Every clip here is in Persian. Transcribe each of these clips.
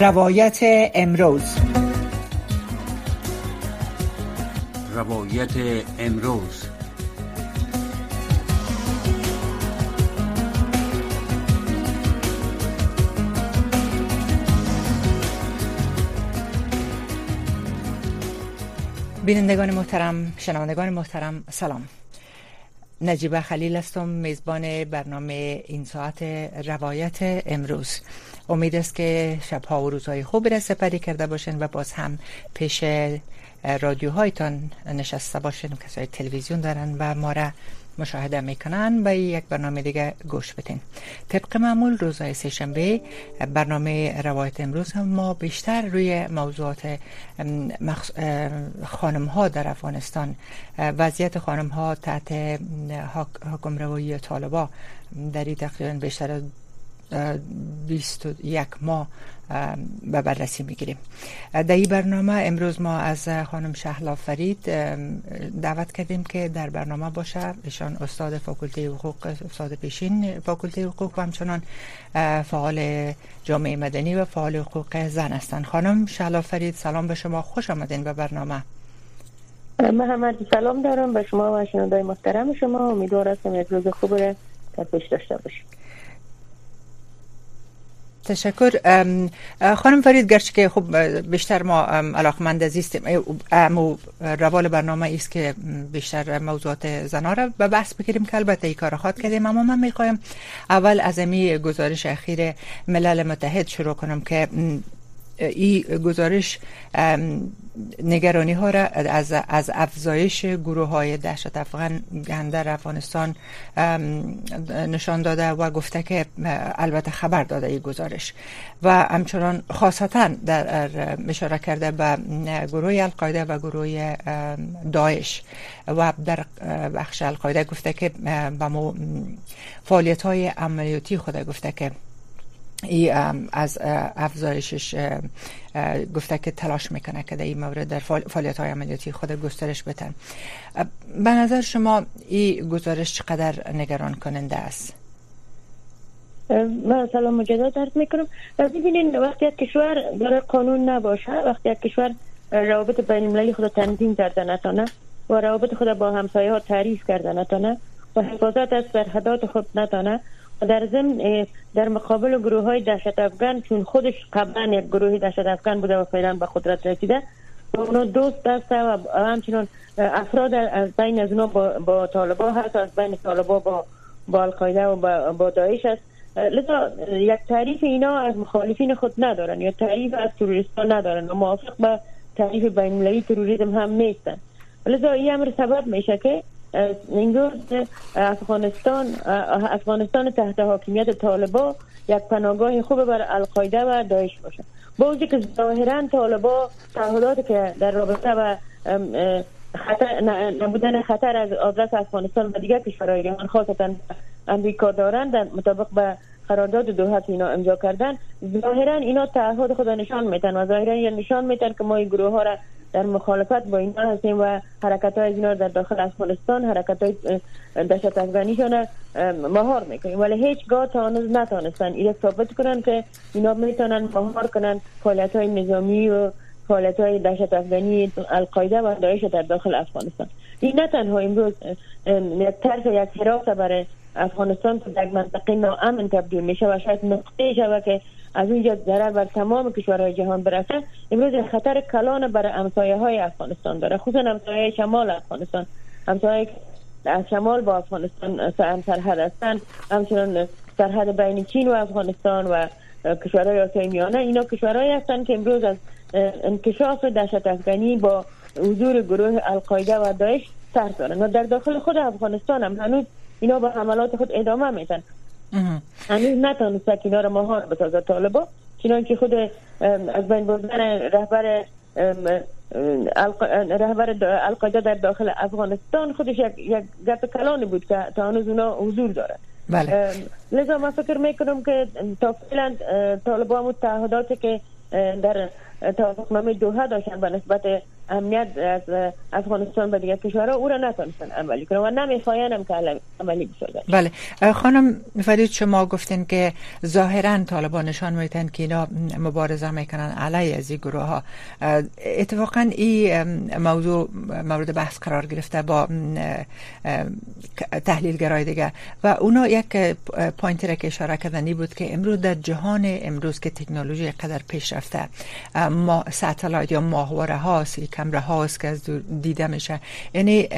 روایت امروز. روایت امروز. بینندگان محترم شنوندگان محترم سلام. نجیبه خلیل هستم میزبان برنامه این ساعت روایت امروز. امید است که شبها و روزهای خوبی را سپری کرده باشین و باز هم پیش رادیوهایتان نشسته باشین. کسای تلویزیون دارن و ما را مشاهده می‌کنن. و یک برنامه دیگه گوش بدین. طبق معمول روزهای سهشنبه برنامه روایت امروز هم ما بیشتر روی موضوعات خانم ها در افغانستان وضعیت خانم ها تحت حکم روی طالبا در این تقریبا بیشتر 21 ماه به بررسی می‌گیریم. در این برنامه امروز ما از خانم شهلا فرید دعوت کردیم که در برنامه باشه. ایشان استاد فاکولته حقوق استاد پیشین فاکولته حقوق و همچنان فعال جامعه مدنی و فعال حقوق زن هستند. خانم شهلا فرید سلام به شما. خوش آمدین به برنامه. محمد سلام دارم. به شما و شنوندای محترم شما. امیدوار هستم یک روز خوب را پیش داشته باشیم. تشکر. خانم فرید گرچه که خب بیشتر ما علاقمند عزیزیم امو روال برنامه است که بیشتر موضوعات زنا را به بحث بگیریم که البته ای کار خواد کردیم اما من می‌خوایم اول از امی گزارش اخیر ملل متحد شروع کنم که این گزارش نگرانی ها را از, از افزایش گروه های دهشت افغان در افغانستان نشان داده و گفته که البته خبر داده این گزارش. و همچنان خاصتا در اشاره کرده به گروه القاعده و گروه داعش. و در بخش القاعده گفته که به فعالیت های عملیاتی خود گفته که ای از افزایشش گفته که تلاش می‌کنه که در این مورد در فعالیت های عملیاتی خود گسترش بتن. به نظر شما این گزارش چقدر نگران کننده است؟ من سلام مجدد درد می‌کنم. ببینین وقتی یک کشور داره قانون نباشه وقتی یک کشور روابط بین المللی خود تنظیم کرده نتانه و روابط خود با همسایه ها تعریف کرده نتانه و حفاظت از سرحدات خود نتانه در ضمن در مقابل گروه های دهشت افغان چون خودش قبلا یک گروه دهشت افغان بوده و فعلا به قدرت رسیده اونا دوست دسته و همچنان افراد از بین از اونا با, با طالبا هست از بین طالبا با با القاعده و با, با داعش هست. لذا یک تعریف اینا از مخالفین خود ندارن یا تعریف از تروریستان ندارن و موافق با تعریف بین المللی تروریسم هم نیستن. لذا این امر سبب میشه که امروز افغانستان افغانستان تحت حاکمیت طالبا یک پناهگاه خوب بر القاعده و داعش باشه. با که ظاهرا طالبا تعهدات که در رابطه و خطر نبودن خطر از آدرس افغانستان و دیگر کشورهای جهان خاصتا امریکا دارند مطابق به قرارداد دوحه اینا امضا کردن ظاهرا اینا تعهد خود نشان میتن و ظاهرا نشان میتن که ما این گروه ها را در مخالفت با اینا هستیم و حرکت های اینا در داخل افغانستان حرکت های دشت افغانیشان مهار می‌کنیم. ولی هیچگاه تا هنوز نتانستن این ثابت کنن که اینا می‌تونن مهار کنن فعالیت های نظامی و فعالیت های دشت افغانی القاعده و داعش در داخل افغانستان. این نه تنها امروز یک طرف یک حراس برای افغانستان که در منطقه ناامن تبدیل میشه و شاید نقطه شود که از اونجا ضرر بر تمام کشورهای جهان برسه امروز خطر کلان بر امسایه های افغانستان داره خصوصا امسایه شمال افغانستان. امسایه از شمال با افغانستان سرحد هستند همچنان سرحد بین چین و افغانستان و کشورهای آسیای میانه اینا کشورهایی هستند که امروز از انکشاف دهشت افغانی با حضور گروه القاعده و داعش سر دارن. و در داخل خود افغانستان هم هنوز اینا با حملات خود ادامه میتن هنوز نتانست که اینا رو مهار بسازه طالبا چنانکه خود از بین بردن رهبر رهبر القاعده در داخل افغانستان خودش یک, یک گپ کلانی بود که تا هنوز اونا حضور داره. بله. لذا من فکر می‌کنم که تا فعلا طالبان تعهداتی که در توافقنامه دوحه داشتن به نسبت امنیت از افغانستان به دیگر کشورها او را نتونستن عملی کنن و نمی‌خواین هم که عملی بسازن بله. خانم فرید شما گفتین که ظاهرا طالبان نشان میتن که اینا مبارزه می‌کنن علیه از این گروه ها. اتفاقا این موضوع مورد بحث قرار گرفته با تحلیلگرای دیگه. و اونا یک پوینتی را که اشاره کردنی بود که امروز در جهان امروز که تکنولوژی قدر پیش رفته ما ساتلایت یا ماهواره هاست کمره هاست که از دیده میشه یعنی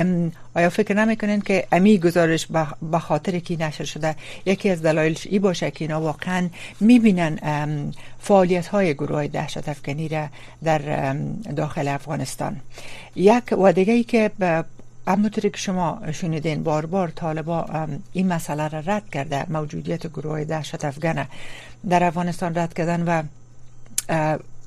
آیا فکر نمی‌کنین که امی گزارش به خاطر کی نشر شده؟ یکی از دلایلش ای باشه که اینا واقعا می‌بینن فعالیت های گروه دهشت افغانی را در داخل افغانستان. یک و دیگه ای که همونطوری که شما شنیدین بار بار طالبا این مسئله را رد کرده موجودیت گروه دهشت افغان در افغانستان رد کردن و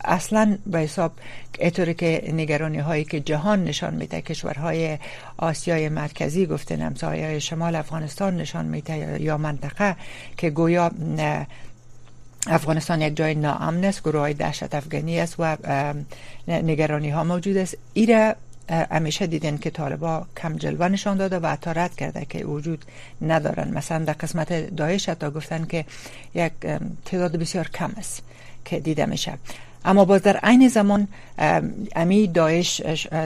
اصلا به حساب اطوری که نگرانی هایی که جهان نشان میده کشورهای آسیای مرکزی گفته همسایه شمال افغانستان نشان میده یا منطقه که گویا افغانستان یک جای ناامن است گروه های دهشت افغانی است و نگرانی ها موجود است. ایره همیشه دیدن که طالبا کم جلوه نشان داده و حتی رد کرده که وجود ندارن. مثلا در قسمت داعش حتی گفتن که یک تعداد بسیار کم است که دیده میشه. اما باز در عین زمان امی داعش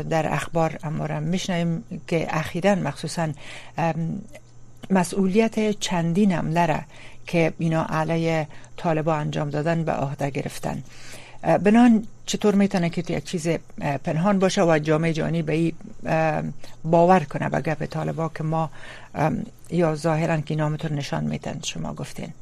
در اخبار امارم میشنیم که اخیرا مخصوصا مسئولیت چندین حمله که اینا علیه طالبا انجام دادن به عهده گرفتن. بنان چطور می‌تونه که یک چیز پنهان باشه و جامعه جهانی به این باور کنه به گپ طالبا که ما یا ظاهرا که نامتون نشان میتن شما گفتین.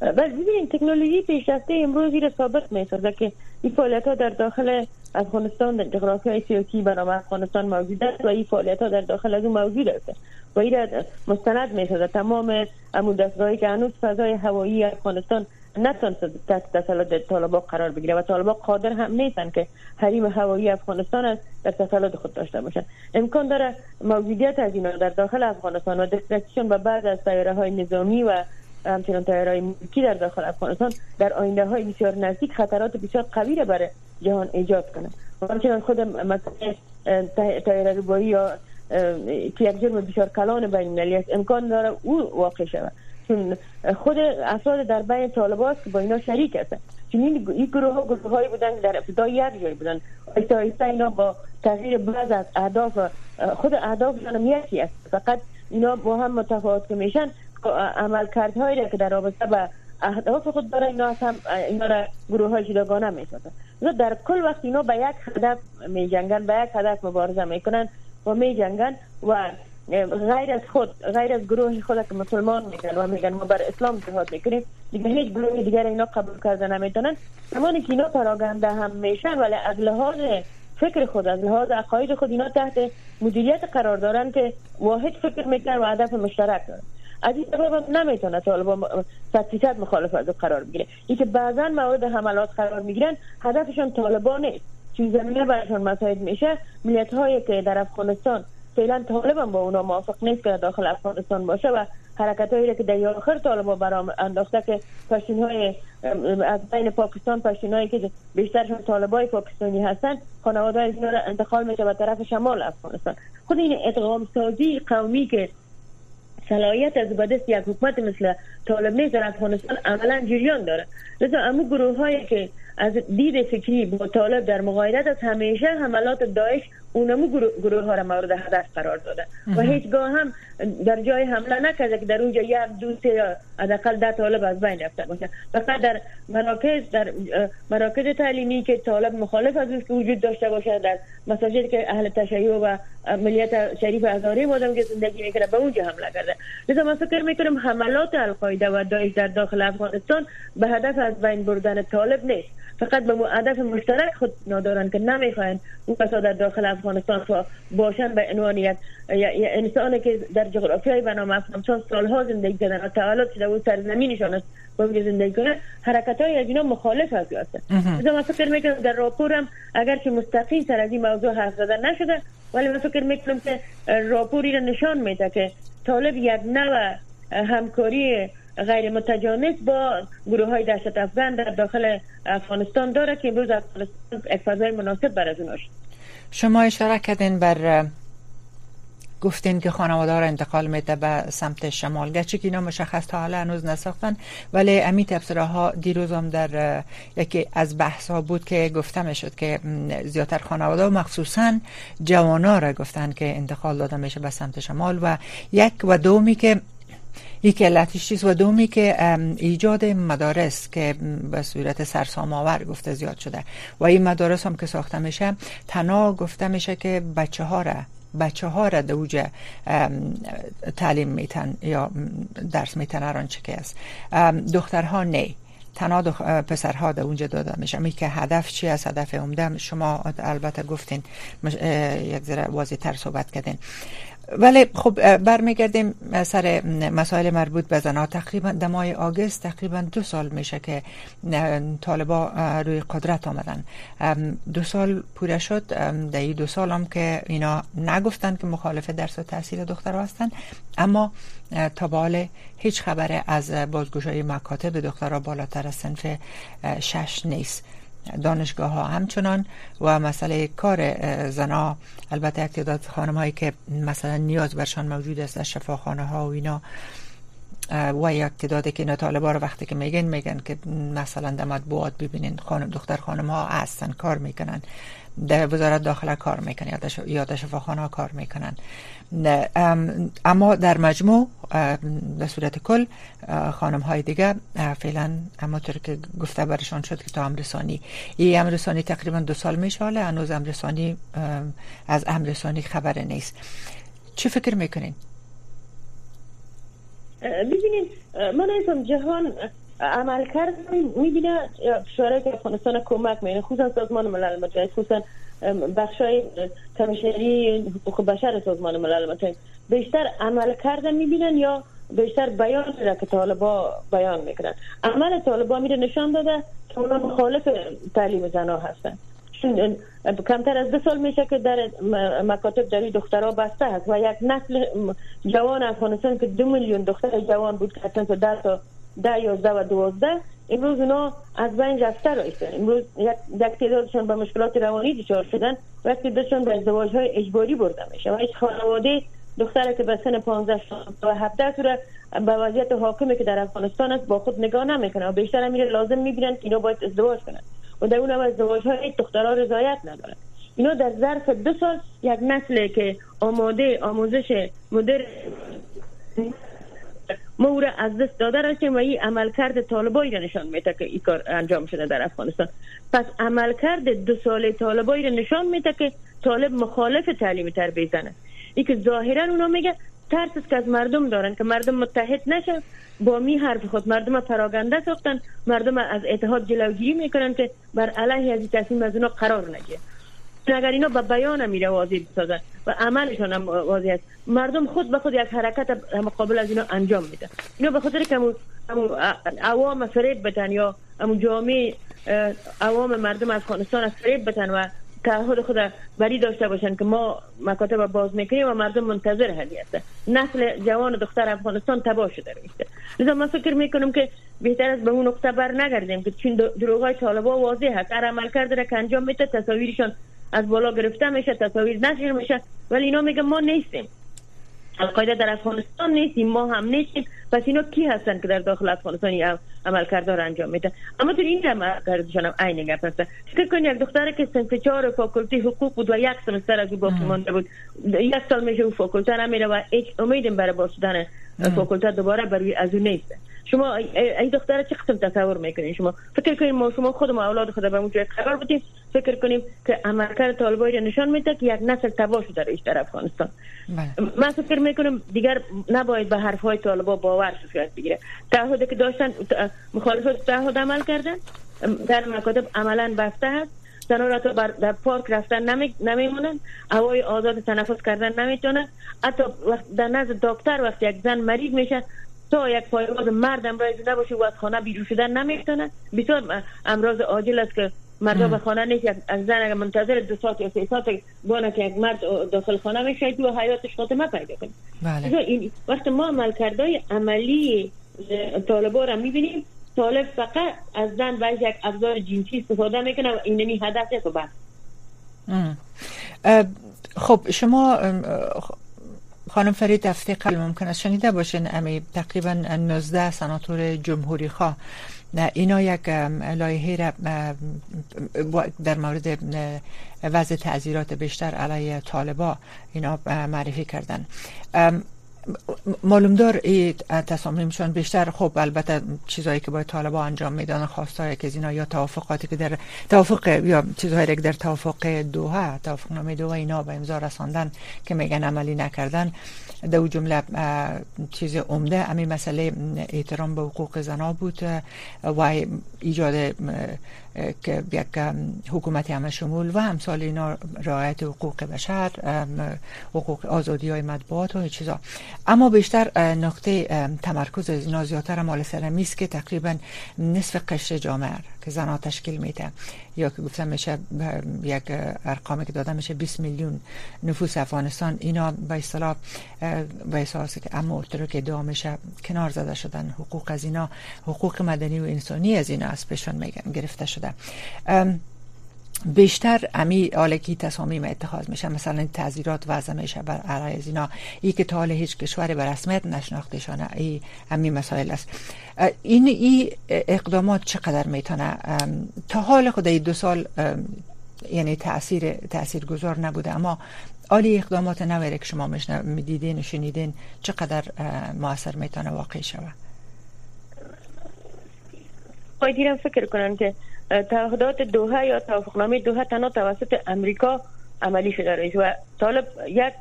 بس ببینید تکنولوژی پیشرفته امروز را ثابت می‌سازه که این فعالیت ها در داخل افغانستان در جغرافی های سیاسی برنامه افغانستان موجود است و این فعالیت ها در داخل از موجود است. و این را مستند می‌سازه تمام امون دستگاهی که هنوز فضای هوایی افغانستان نتونست تحت تسلط طالبا قرار بگیره و طالبا قادر هم نیستن که حریم هوایی افغانستان است در تسلط خود داشته باشن امکان داره موجودیت از اینا در داخل افغانستان و دسترسیشون به بعد از سیاره های نظامی و همچنان تیارهای ملکی در داخل افغانستان در آینده های بسیار نزدیک خطرات بسیار قوی را برای جهان ایجاد کنه و همچنان خود تیاره روبایی یا که یک جرم بسیار کلان بین است امکان داره او واقع شود. چون خود افراد در بین طالبات که با اینا شریک هستن چون این گروه ها گروه هایی بودن در ابتدا یک جای بودن آیسته اینا با تغییر بعض از اهداف خود اهدافشان یکی است. فقط اینا با هم متفاوت که میشن. عمل کردهایی که در رابطه به اهداف خود داره اینا هم اینا را گروه های جداگانه می‌سازن در کل وقت اینا به یک هدف می جنگن به یک هدف مبارزه می‌کنن و می جنگن و غیر از خود غیر از گروه خود که مسلمان میگن و میگن ما بر اسلام جهاد می‌کنیم دیگه هیچ گروه دیگر اینا قبول کرده نمی‌تونن زمانی که اینا پراگنده هم میشن ولی از لحاظ فکر خود از لحاظ عقاید خود اینا تحت مدیریت قرار دارن که واحد فکر می‌کنن و هدف مشترک دارن. از این سبب نمی‌تونه طالبان صد مخالف از قرار بگیره. این که بعضا مورد حملات قرار می‌گیرن هدفشون طالبان نیست. چون زمینه برشان مساعد میشه ملیت هایی که در افغانستان فعلا طالب با اونا موافق نیست که داخل افغانستان باشه و حرکت هایی که در آخر طالبا برام انداخته که پشتین های از بین پاکستان پشتین هایی که بیشترشون طالبای پاکستانی هستن خانواده از را انتقال میشه به طرف شمال افغانستان. خود این ادغام سازی قومی که صلاحیت از بدست یک حکومت مثل طالب نیست در افغانستان عملا جریان داره. لذا امو گروه هایی که از دید فکری با طالب در مقایدت از همیشه حملات داعش اونمو گروه ها را مورد هدف قرار داده. و هیچگاه هم در جای حمله نکرده که در اونجا یک دو سه حداقل ده طالب از بین رفته باشه فقط در مراکز در مراکز تعلیمی که طالب مخالف از که وجود داشته باشه در مساجد که اهل تشیع و ملیت شریف ازاری مادم که زندگی می‌کنه به اونجا حمله کرده. لذا من فکر می‌کنم حملات القاعده و داعش در داخل افغانستان به هدف از بین بردن طالب نیست. فقط به هدف مشترک خود ندارن که نمی‌خواین اون کسا در داخل افغانستان باشن به عنوان یک انسانی که در جغرافیای بنام افغانستان سالها زندگی کردن و تولد شده و سرزمینشان است با زندگی کنه حرکت های از اینا مخالف هست مثلا من فکر می‌کنم در راپورم اگر که مستقیم سر از این موضوع حرف زدن نشده ولی من فکر می‌کنم که راپوری را نشان میده که طالب یک نوع همکاری غیر متجانس با گروه های دهشت افغان در داخل افغانستان داره که امروز افغانستان فضای مناسب بر از شما اشاره کردین بر گفتین که خانواده را انتقال میده به سمت شمال. گرچه که اینا مشخص تا حالا هنوز نساختن ولی امی تبصره ها دیروز هم در یکی از بحث ها بود که گفته می‌شد که زیادتر خانواده و مخصوصا جوانا را گفتن که انتقال داده میشه به سمت شمال و یک و دومی که یکی علتش چیز و دومی که ایجاد مدارس که به صورت سرسام آور گفته زیاد شده. و این مدارس هم که ساخته میشه تنها گفته میشه که بچه ها را بچه ها را دوج تعلیم میتن یا درس میتن هر چه که است. دخترها نه. تنها پسرها در اونجا داده میشه. می که هدف چی است؟ هدف عمده. شما البته گفتین یک ذره واضح تر صحبت کردین. ولی خب برمیگردیم سر مسائل مربوط به زنها تقریبا دمای آگست تقریبا دو سال میشه که طالبا روی قدرت آمدن. دو سال پوره شد. در دو سال هم که اینا نگفتن که مخالف درس و تحصیل دختر هستن. اما تا باله هیچ خبر از بازگوشای مکاتب دخترها بالاتر از سنف شش نیست. دانشگاه ها همچنان و مسئله کار زنا البته یک تعداد خانم هایی که مثلا نیاز برشان موجود است از شفاخانه ها و اینا و یک تعدادی که اینا رو وقتی که میگن میگن که مثلا در مطبوعات ببینین خانم دختر خانم ها هستن کار می‌کنن. در وزارت داخله کار می‌کنن یا در شفاخانه ها کار می‌کنن. اما در مجموع به صورت کل خانم های دیگه فعلا اما طور که گفته برشان شد که تا امرسانی. این امرسانی تقریبا دو سال میشه حالا هنوز امرسانی از امرسانی خبر نیست. چه فکر می‌کنین؟ ببینید من ایسم جهان عمل کرد می‌بینه شورای که افغانستان کمک می‌کنه خصوصا سازمان ملل متحد خصوصا بخشای کمیشنری حقوق بشر سازمان ملل متحد. بیشتر عمل کردن می‌بینن یا بیشتر بیان را که طالبا بیان می‌کنن؟ عمل طالبا میره نشان داده که اونا مخالف تعلیم زنها هستن. کمتر از دو سال میشه که در مکاتب داری دخترها بسته هست و یک نسل جوان افغانستان که دو میلیون دختر جوان بود که تا ده تا ده یازده و دوازده امروز اونا از بین رفته رایستن امروز یک تعدادشون به مشکلات روانی دچار شدن و یک تعدادشون به ازدواج های اجباری برده میشه و هیچ خانواده دختره که به سن 15 تا 17 سوره به وضعیت حاکمی که در افغانستان است با خود نگاه نمی‌کنه و بیشتر میره لازم می‌بینن که اینا باید ازدواج کنن. و در اون ازدواج های دخترها رضایت ندارن. اینا در ظرف دو سال یک نسل که آماده آموزش مدر ما را از دست داده رسیم و این عملکرد طالبایی را نشان میده که این کار انجام شده در افغانستان. پس عملکرد دو سال طالبایی را نشان میده که طالب مخالف تعلیم تربیت زنه ای که ظاهرا اونا میگه ترس است که از مردم دارن که مردم متحد نشه با می حرف خود مردم پراگنده ساختن مردم از اتحاد جلوگیری می‌کنن که بر علیه از تصمیم از اونا قرار نگیره. اگر اینا به بیان میره واضح بسازن و عملشان هم واضح است مردم خود به خود یک حرکت مقابل از اینا انجام میده. اینا به خاطر که عوام فریب بتن یا امو جامعه عوام مردم افغانستان فریب بتن و تعهد خود بری داشته باشن که ما مکاتب باز می‌کنیم و مردم منتظر هدیه است نسل جوان و دختر افغانستان تباه شده میشه. لذا من فکر می‌کنم که بهتر است به اون نقطه بر نگردیم که چون دروغای طالبا واضح هست هر عمل کرده که انجام میده تصاویرشان از بالا گرفته میشه تصاویر نشر میشه ولی اینا میگه ما نیستیم. القاعده در افغانستان نیستیم ما هم نیستیم. پس اینا کی هستن که در داخل افغانستان عمل کرده انجام میده اما تو این عمل کردشان هم عین گپ هست فکر کن یک دختره که سنف چهار فاکولتی حقوق بود و یک سمستر از او باقی مانده بود یک سال میشه او فاکولته نمیره و هیچ امیدیم برای باشدن فاکولته دوباره برای از او نیست. شما این دختره چه قسم تصور می‌کنین؟ شما فکر کنید ما شما خود ما اولاد خود به اونجا قرار بودیم فکر کنیم که عملکرد طالبایی نشان میده که یک نسل تباه شده در افغانستان. بله. من فکر می‌کنم دیگر نباید به حرف های طالبا باور صورت بگیره. تعهدی که داشتن مخالفت تعهد عمل کردن در مکاتب عملا بسته هست زنان را در پارک رفتن نمی نمیمونن. هوای آزاد تنفس کردن نمی‌تونن حتی در نزد دکتر وقتی یک زن مریض میشه تا یک پایواز مرد امراض نباشه و از خانه بیرون شدن نمی‌تونه. بسیار امراض عاجل است که مرد به خانه نیست. یک زن اگر منتظر دو ساعت یا سه ساعت بانه که یک مرد داخل خانه میشه تو حیاتش خاتمه پیدا کنه. بله. این وقت ما عمل کرده عملی طالبا را می‌بینیم. طالب فقط از زن و یک ابزار جنسی استفاده می‌کنه و اینمی هدف و بس. خب شما خانم فرید هفته قبل ممکن است شنیده باشین امی تقریبا 19 سناتور جمهوری خواه. اینا یک لایحه را در مورد وضع تعذیرات بیشتر علیه طالبا اینا معرفی کردن. معلوم دار این تصامیمشان بیشتر خب البته چیزهایی که باید طالبا انجام میدن خواستای که اینا یا توافقاتی که در توافق یا چیزهایی که در توافق دوها توافق نامه دوها اینا به امضا رساندن که میگن عملی نکردن دو جمله چیز عمده. امی مسئله احترام به حقوق زنا بود و ایجاد که یک حکومت همه شمول و همسال اینا رعایت حقوق بشر حقوق آزادی های مطبوعات و چیزا. اما بیشتر نقطه تمرکز از اینا زیادتر مال سرمی است که تقریبا نصف قشر جامعه که زنها تشکیل میده. یا که گفتم میشه یک ارقامی که داده میشه 20 میلیون نفوس افغانستان اینا به اصطلاح به احساس که اما که ادعا میشه کنار زده شدن حقوق از اینا حقوق مدنی و انسانی از اینا از پیشون گرفته شده. بیشتر امی آلگی تصامیم اتخاذ میشه مثلا تعذیرات وضع میشه بر از اینا. ای که تا هیچ کشوری به رسمیت نشناختشانه ای امی مسائل است. این ای اقدامات چقدر می‌تونه تا حال خود دو سال یعنی تاثیر تاثیر گذار نبوده. اما آلی اقدامات نویره که شما می‌دیدین و شنیدین چقدر موثر می‌تونه واقع شود؟ خواهی فکر کنن که تعهدات دوها یا توافقنامه دوها تنها توسط امریکا عملی شده رئیس و طالب یک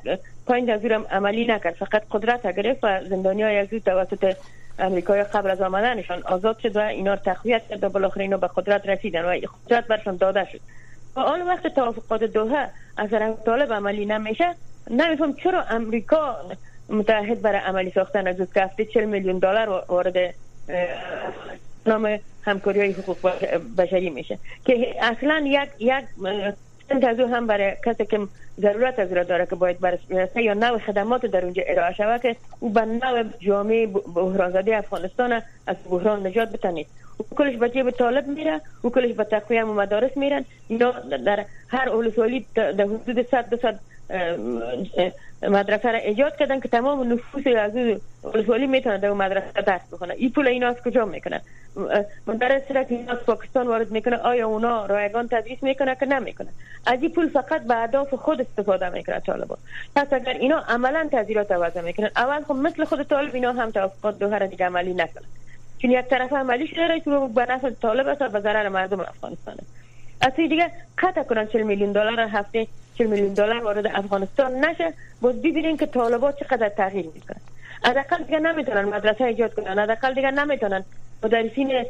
پایین از عملی نکرد. فقط قدرت گرفت و زندانی های از توسط امریکای قبل از آمدنشان آزاد شد و اینا تقویت کرد و بالاخره اینا به قدرت رسیدن و قدرت برشان داده شد. و آن وقت توافقات دوها از طالب عملی نمیشه نمیفهم چرا امریکا متحد برای عملی ساختن از که 40 میلیون دلار وارد نام همکاری های حقوق بشری میشه. که اصلا یک یک تنتازو هم برای کسی که ضرورت از را داره که باید برسه یا نوع خدمات در اونجا ارائه شود که او به نوع جامعه بحران زده افغانستان از بحران نجات بتنید. او کلش به جیب طالب میره او کلش به تقویه مدارس میرن. اینا در هر اولسوالی در حدود 100 200 مدرسه را ایجاد کردن که تمام نفوس از ولسوالی می‌تونن در مدرسه درس بخونن این پول اینا از کجا می‌کنن مدرس را که اینا از پاکستان وارد می‌کنه آیا اونا رایگان تدریس می‌کنه که نمی‌کنه؟ از این پول فقط به اهداف خود استفاده می‌کنه طالبان. پس اگر اینا عملا تذیرات وضع می‌کنن اول خب مثل خود طالب اینا هم توافقات دوها را دیگه عملی نکنن. چون یک طرف عملی شده رئیس به نفع طالب است و به ضرر مردم افغانستان از دیگه قطع کنن 40 میلیون دلار هفته 40 میلیون دلار وارد افغانستان نشه. باز ببینین که طالبات چقدر تغییر می‌کنن. حداقل دیگه نمی‌تونن مدرسه ایجاد کنن. حداقل دیگه نمی‌تونن مدرسین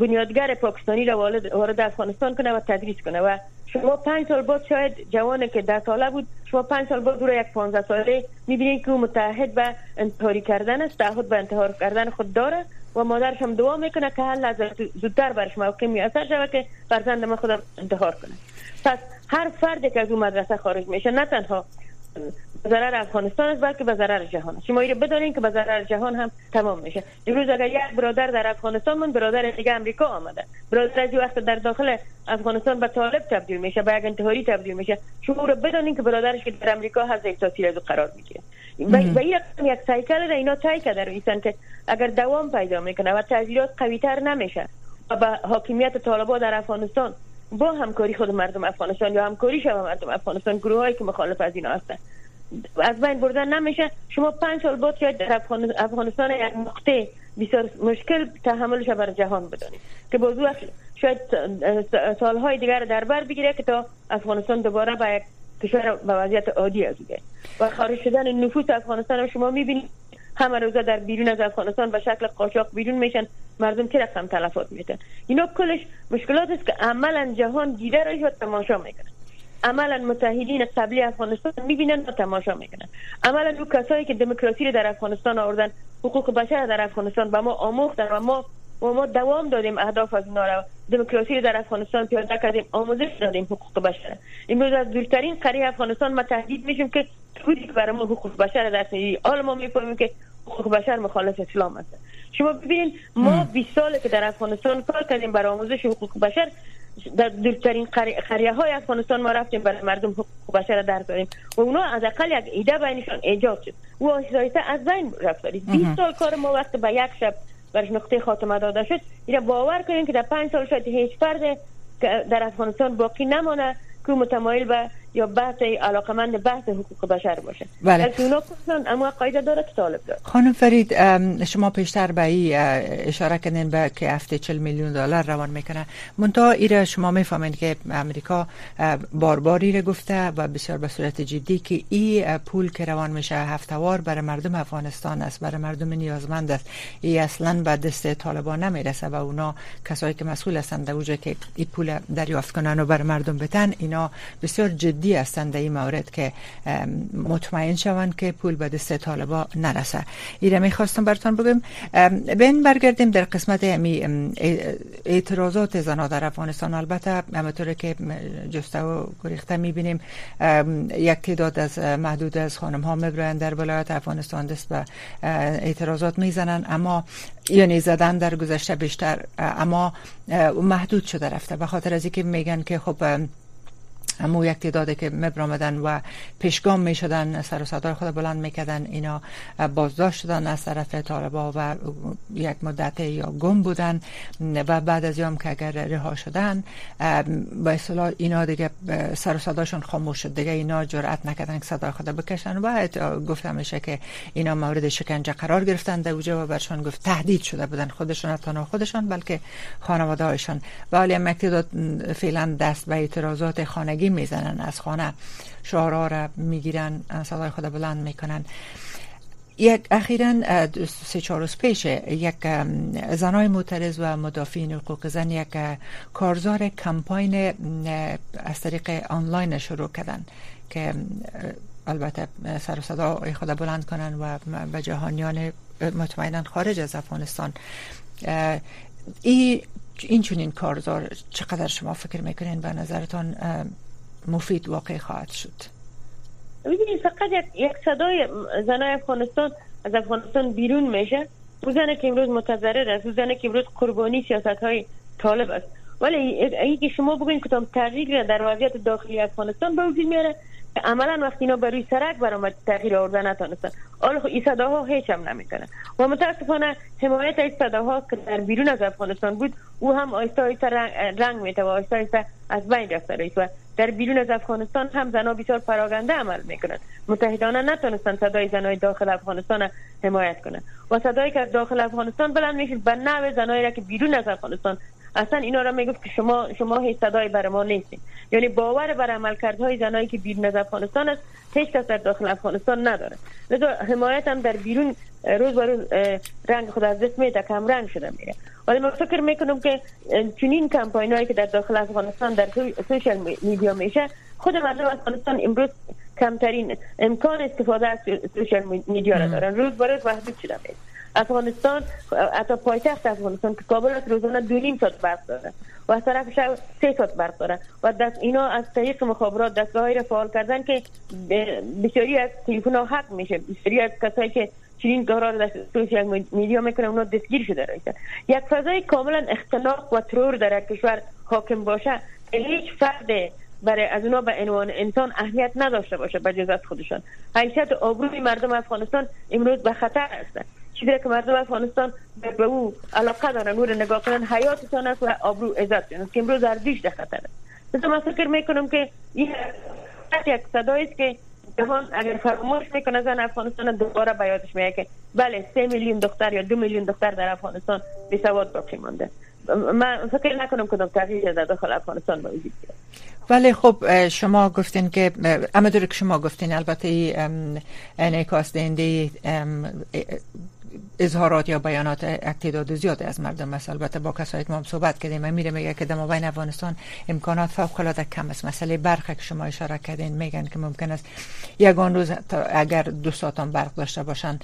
بنیادگر پاکستانی را وارد افغانستان کنه و تدریس کنه. و شما پنج سال بعد شاید جوانی که ده ساله بود شما پنج سال بعد دور یک پانزده ساله می‌بینید که او متحد به انتحاری کردن است تعهد به انتحار کردن خود داره و مادرش هم دعا می‌کنه که هر لحظه زودتر برش موقع میاثر شود که فرزند ما خودم انتحار کنه. پس هر فردی که از اون مدرسه خارج میشه نه تنها ضرر افغانستان است بلکه به ضرر جهان است. شما بدانید که به ضرر جهان هم تمام میشه. امروز اگر یک برادر در افغانستان من برادر دیگه امریکا آمده. برادر از وقت در داخل افغانستان به طالب تبدیل میشه به یک انتحاری تبدیل میشه. شما رو بدانید که برادرش که در امریکا هست تاثیر از قرار می‌گیره. و این یک سایکل را اینا تای کرده رویسن که اگر دوام پیدا می‌کنه و تغییرات قوی تر نمیشه و به حاکمیت طالبا در افغانستان با همکاری خود مردم افغانستان یا همکاری شما مردم افغانستان گروه هایی که مخالف از اینا هستن. از بین بردن نمیشه. شما پنج سال بعد شاید در افغانستان یک نقطه بسیار مشکل تحملش بر جهان بدانید. که بازو شاید سالهای دیگر در بر بگیره که تا افغانستان دوباره به یک کشور به وضعیت عادی از و خارج شدن نفوس افغانستان شما می‌بینید. همه روزه در بیرون از افغانستان به شکل قاچاق بیرون میشن مردم چه رقم تلفات میتن اینا کلش مشکلات است که عملا جهان دیده را تماشا می‌کنه عملا متحدین قبلی افغانستان می‌بینن و تماشا می‌کنن. عملا او کسایی که دموکراسی رو در افغانستان آوردن حقوق بشر در افغانستان به ما آموختن و ما و ما دوام دادیم اهداف از اینا را دموکراسی در افغانستان پیاده کردیم آموزش دادیم حقوق بشر امروز از دورترین قریه افغانستان ما تهدید میشیم که توری که برای ما حقوق بشر در حال ما می‌فهمیم که حقوق بشر مخالف اسلام است. شما ببینید ما 20 ساله که در افغانستان کار کردیم برای آموزش حقوق بشر در دورترین قریه های افغانستان ما رفتیم برای مردم حقوق بشر در داریم و اونا از اقل یک ایده بینشان ایجاد شد. و آهسته از بین رفت. 20 سال کار ما وقت به یک شب برش نقطه خاتمه داده شد. اینا باور کنیم که در پنج سال شاید هیچ فرد در افغانستان باقی نمانه که متمایل به یا بحث علاقمند بحث حقوق بشر باشه. بله. اونا اما قاعده داره که طالب داره. خانم فرید شما پیشتر به ای اشاره کردین به که هفته 40 میلیون دلار روان می‌کنه. منتها ایره شما می‌فهمین که امریکا بارباری رو گفته و بسیار به صورت جدی که ای پول که روان میشه هفتوار برای مردم افغانستان است برای مردم نیازمند است. ای اصلا به دست طالبان نمی‌رسه و اونا کسایی که مسئول هستند در که این پول دریافت کنن و برای مردم بتن اینا بسیار جدی جدی هستند در این مورد که مطمئن شوند که پول به دست طالبا نرسه. ایره می‌خواستم براتون بگم بین برگردیم در قسمت امی اعتراضات زنا در افغانستان. البته همطور که جسته و گریخته می‌بینیم یک تعداد از محدود از خانم ها می‌برن در ولایت افغانستان دست به اعتراضات می‌زنن اما یعنی زدن در گذشته بیشتر اما محدود شده رفته. به خاطر از اینکه میگن که خب اما یک تعدادی که مبرامدن و پیشگام می شدن سر و صدای خود بلند می‌کردن اینا بازداشت شدن از طرف طالبا و یک مدت یا گم بودن و بعد از یام که اگر رها شدن با اصطلاح اینا دیگه سر و صداشون خاموش شد. دیگه اینا جرأت نکردن که صدای خود بکشن. و گفتم میشه که اینا مورد شکنجه قرار گرفتن در و برشان گفت تهدید شده بودن. خودشون تنها خودشان بلکه خانواده هایشان ولی هم فعلا دست به اعتراضات خانگی می‌زنن از خانه. شعارها را می‌گیرن صدای خود بلند می‌کنن. یک اخیرا سه چهار روز پیش یک زنای معترض و مدافعین حقوق زن یک کارزار کمپاین از طریق آنلاین شروع کردن که البته سر و صدا خود بلند کنن و به جهانیان مطمئنا خارج از افغانستان. این چونین کارزار چقدر شما فکر می‌کنین؟ به نظرتان مفید واقع خواهد شد. ببینید فقط یک, صدای زنای افغانستان از افغانستان بیرون میشه. او زنه که امروز متضرر است او زنه که امروز قربانی سیاست های طالب است. ولی ای که شما بگوین کدام تغییر در وضعیت داخلی افغانستان به وجود میاره عملا وقتی اینا بروی سرک برآمد تغییر آوردن نتونستن. حالا این صداها هیچ هم نمی‌کنه و متاسفانه حمایت این صداها که در بیرون از افغانستان بود او هم آیسته آیسته رنگ, رنگ میته و آیسته آیسته از بین رفته رئیس و در بیرون از افغانستان هم زنها بسیار پراگنده عمل می‌کنند. متحدانه نتونستن صدای زنای داخل افغانستان حمایت کنند. و صدایی که داخل افغانستان بلند میشه به نوع زنایی را که بیرون از افغانستان اصلا اینا را می‌گفت که شما شما هیچ صدای بر ما نیستین. یعنی باور بر عملکردهای زنایی که بیرون از افغانستان است هیچ کس در داخل افغانستان نداره. لذا حمایت هم در بیرون روز به روز رنگ خود از دست میده کم رنگ شده میره. ولی من فکر می‌کنم که چنین کمپاین هایی که در داخل افغانستان در سوشال میدیا میشه خود مردم افغانستان امروز کمترین امکان استفاده از سوشال میدیا را دارن. روز به روز محدود شده میشه. افغانستان حتی پایتخت افغانستان که کابل از روزانه دو نیم ساعت برق داره و از طرف شب سه ساعت برق داره و دست اینا از طریق مخابرات دستگاه را فعال کردن که بسیاری از تلفن ها حق میشه. بسیاری از کسایی که چنین کارا در سوشیال میدیا می‌کنه اونا دستگیر شده رایسته یک فضای کاملا اختلاق و ترور در کشور حاکم باشه هیچ فرد برای از اونا به عنوان انسان اهمیت نداشته باشه به از خودشان. حیثیت آبروی مردم افغانستان امروز به خطر است. چیزی که مردم افغانستان به او علاقه دارن او نگاه کنن حیاتشان است و آبرو عزت که امروز ارزش در خطر است. من فکر می‌کنم که این یک صدایی است که جهان اگر فراموش می‌کنه زن افغانستان دوباره به یادش میاد که بله سه میلیون دختر یا دو میلیون دختر در افغانستان بی سواد باقی مانده. من فکر نکنم کدام تغییر در داخل افغانستان به وجود ولی خب شما گفتین که اما که شما گفتین البته انعکاس دهنده اظهارات یا بیانات تعداد زیاده از مردم مثلا البته با کسایی که ما صحبت کردیم من میره میگه که در بین افغانستان امکانات فوق العاده کم است. مسئله برق که شما اشاره کردین میگن که ممکن است یگان روز اگر دو ساعت هم برق داشته باشن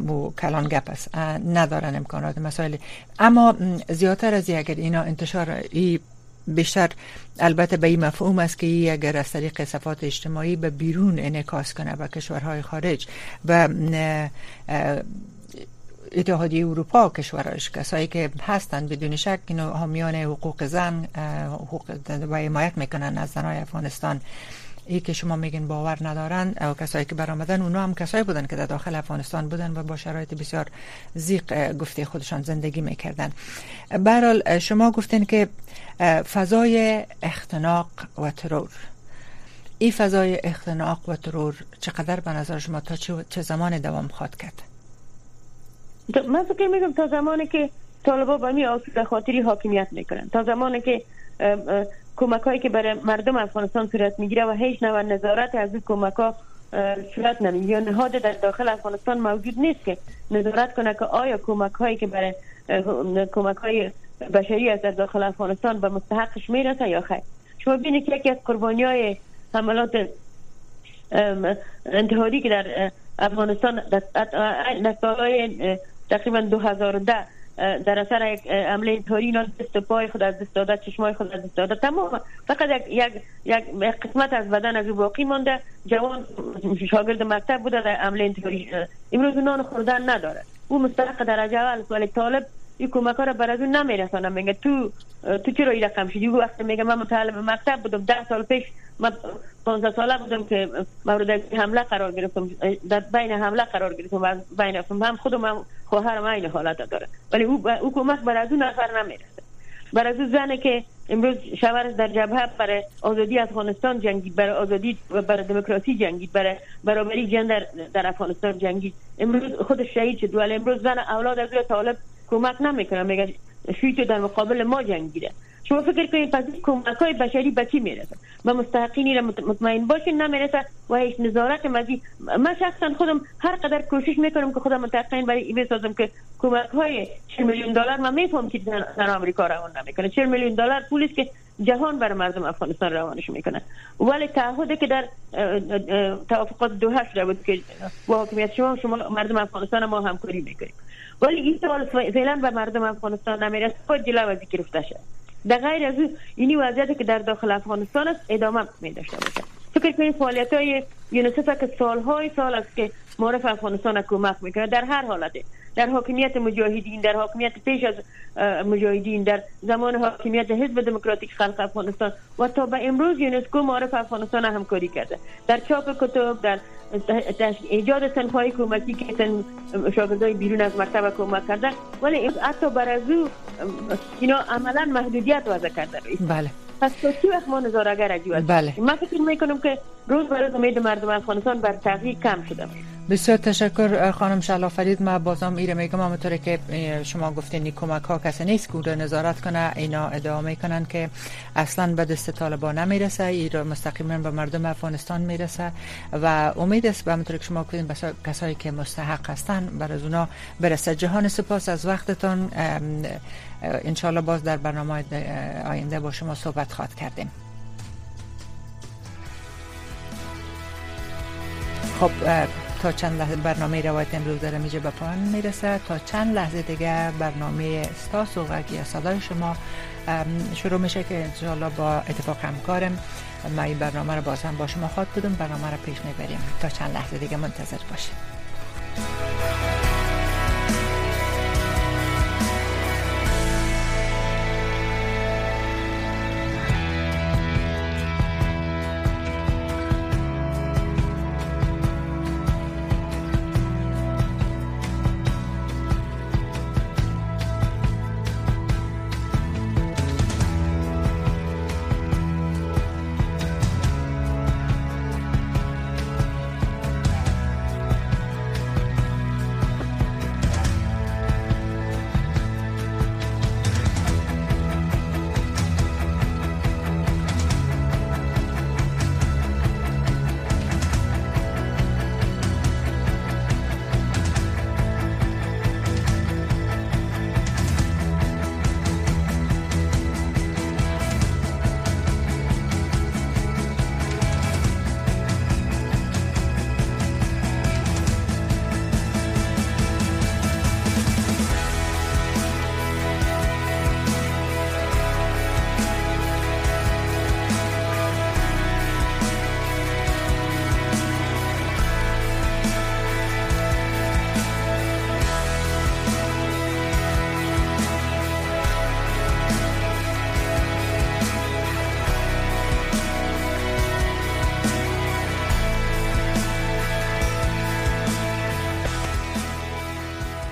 مو کلان گپ است. ندارن امکانات مسائل. اما زیادتر از اگر اینا انتشار ای بیشتر البته به این مفهوم است که ای اگر از طریق صفات اجتماعی به بیرون انعکاس کنه به کشورهای خارج و اتحادیه اروپا کشورش کسایی که هستند بدون شک اینو حامیان حقوق زن حقوق و حمایت می‌کنن از زنای افغانستان. ای که شما میگین باور ندارن او کسایی که برآمدن اونا هم کسایی بودن که در داخل افغانستان بودن و با شرایط بسیار زیق گفته خودشان زندگی می‌کردن. برحال شما گفتین که فضای اختناق و ترور. این فضای اختناق و ترور چقدر به نظر شما تا چه زمان دوام خواهد کرد؟ من فکر میگم تا زمانی که طالبا به می آسود خاطری حاکمیت می‌کنن تا زمانی که کمک هایی که برای مردم افغانستان صورت می‌گیره و هیچ نوع نظارت از این کمک ها صورت نمی‌گیره یا نهاد در داخل افغانستان موجود نیست که نظارت کنه که آیا کمک هایی که برای کمک های بشری از در داخل افغانستان به مستحقش می‌رسه یا خیر شما بینید که یکی از قربانی های حملات انتحاری که در افغانستان سالهای تقریبا 2010 در اثر یک عمله انتحاری اینا دست پای خود از دست داده چشمای خود از دست داده. تمام فقط یک یک قسمت از بدن از باقی مانده. جوان شاگرد مکتب بوده در عمله انتحاری امروز نان خوردن نداره. او مستحق درجه اول ولی طالب این کمک را بر از اون نمیرسانم میگه تو تو چرا این رقم شدی؟ وقتی میگه من مطالب مکتب بودم ده سال پیش من 15 ساله بودم که مورد حمله قرار گرفتم. در بین حمله قرار گرفتم و بین هم خودم هم خواهرم این حالت داره. ولی او او کمک بر از اون نفر نمی‌رسه. بر از اون زنه که امروز شوهرش در جبهه برای آزادی افغانستان جنگید برای آزادی برای دموکراسی جنگید برای برابری جندر در افغانستان جنگید. امروز خودش شهید شد. ولی امروز زن اولاد از طالب کمک نمی‌کنه. میگه شوی در مقابل ما جنگیده. شما فکر کنید پس کمک های بشری به چی می‌رسه؟ به مستحقینی را مطمئن باشین نمی‌رسه و هیچ نظارت مزی من شخصا خودم هر قدر کوشش می‌کنم که خودم متقین برای این بسازم که کمک های 40 میلیون دلار من میفهم که در آمریکا روان نمی‌کنه. 40 میلیون دلار پولی که جهان بر مردم افغانستان روانش می‌کنه. ولی تعهدی که در توافقات دوحه شده بود که با حکومت شما شما مردم افغانستان ما همکاری می‌کنیم. ولی این سوال فعلا به مردم افغانستان نمی‌رسه خود جلو از گرفته شد در غیر از اینی وضعیتی که در داخل افغانستان است ادامه می داشته باشه فکر کنید فعالیت های یونیسف که سالهای سال است که معرف افغانستان کمک می‌کنه در هر حالته در حاکمیت مجاهدین در حاکمیت پیش از مجاهدین در زمان حاکمیت حزب دموکراتیک خلق افغانستان و تا به امروز یونسکو معرف افغانستان همکاری کرده. در چاپ کتب در ایجاد تنخواهی کمکی که تن شاگردای بیرون از مکتب کمک کرده. ولی حتی بر از او اینا عملا محدودیت وضع کرده. بله. پس تو چی وقت ما نظارگر بله. من فکر می‌کنم که روز برای امید مردم افغانستان بر تغییر کم شده بسیار تشکر خانم شلا فرید. ما بازم ایره میگم همونطور که شما گفتین کمک ها کسی نیست که نظارت کنه. اینا ادعا می‌کنن که اصلا به دست طالبان نمی‌رسه ای را مستقیما به مردم افغانستان می‌رسه و امید است به همونطور که شما گفتین کسایی که مستحق هستن بر از اونا برسه. جهان سپاس از وقتتان. انشالله باز در برنامه آینده با شما صحبت خواد کردیم. خب تا چند لحظه برنامه روایت امروز در میجه به پایان می‌رسه. تا چند لحظه دیگه برنامه ستاس و غگی صدای شما شروع میشه که انشاءالله با اتفاق همکارم. ما این برنامه رو باز هم با شما خواد بودم. برنامه رو پیش می‌بریم. تا چند لحظه دیگه منتظر باشید.